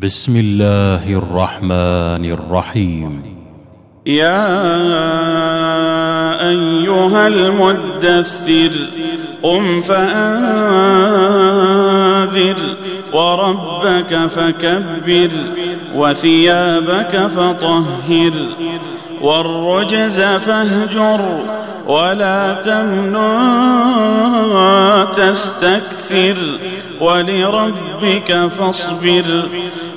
بسم الله الرحمن الرحيم. يا أيها المدثر قم فأنذر وربك فكبر وثيابك فطهر والرجز فاهجر ولا تمنن تستكثر ولربك فاصبر.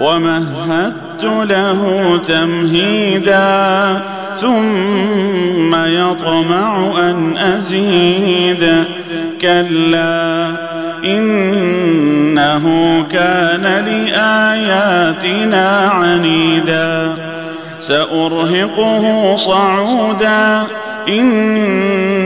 ومهدت له تمهيدا ثم يطمع أن أزيد. كلا إنه كان لآياتنا عنيدا. سأرهقه صعودا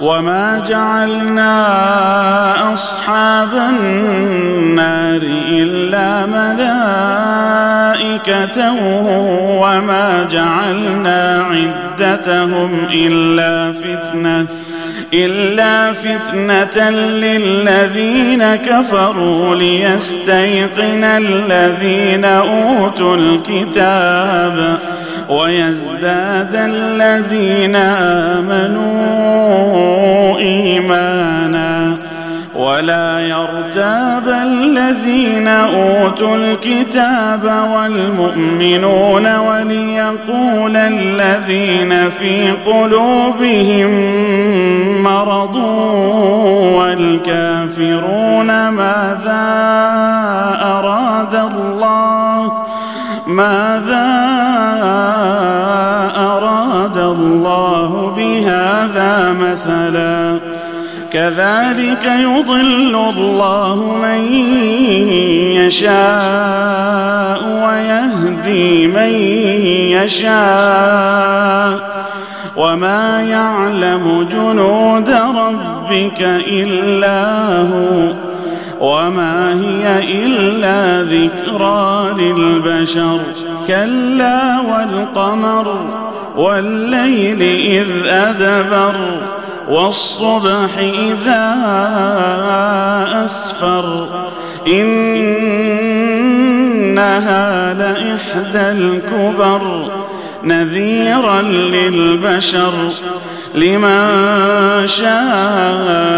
وما جعلنا أصحاب النار إلا ملائكة وما جعلنا عدتهم إلا فتنة إلا فتنة للذين كفروا ليستيقن الذين أوتوا الكتاب. ويزداد الذين آمنوا إيمانا ولا يرتاب الذين أوتوا الكتاب والمؤمنون وليقول الذين في قلوبهم مرض والكافرون ماذا ماذا أراد الله بهذا مثلا؟ كذلك يضل الله من يشاء ويهدي من يشاء. وما يعلم جنود ربك إلا هو. وما هي إلا ذكرى للبشر. كلا والقمر والليل إذ أدبر والصبح إذا أسفر. إنها لإحدى الكبر نذيرا للبشر لمن شاء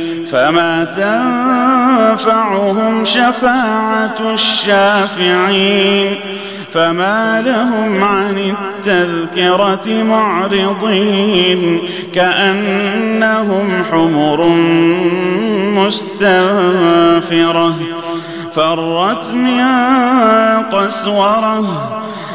فما تنفعهم شفاعة الشافعين فما لهم عن التذكرة معرضين كأنهم حمر مستنفرة فرت من قسورة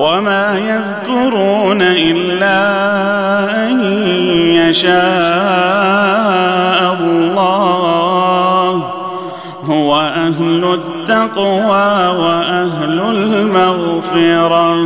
وما يذكرون إلا أن يشاء الله. هو أهل التقوى وأهل المغفرة.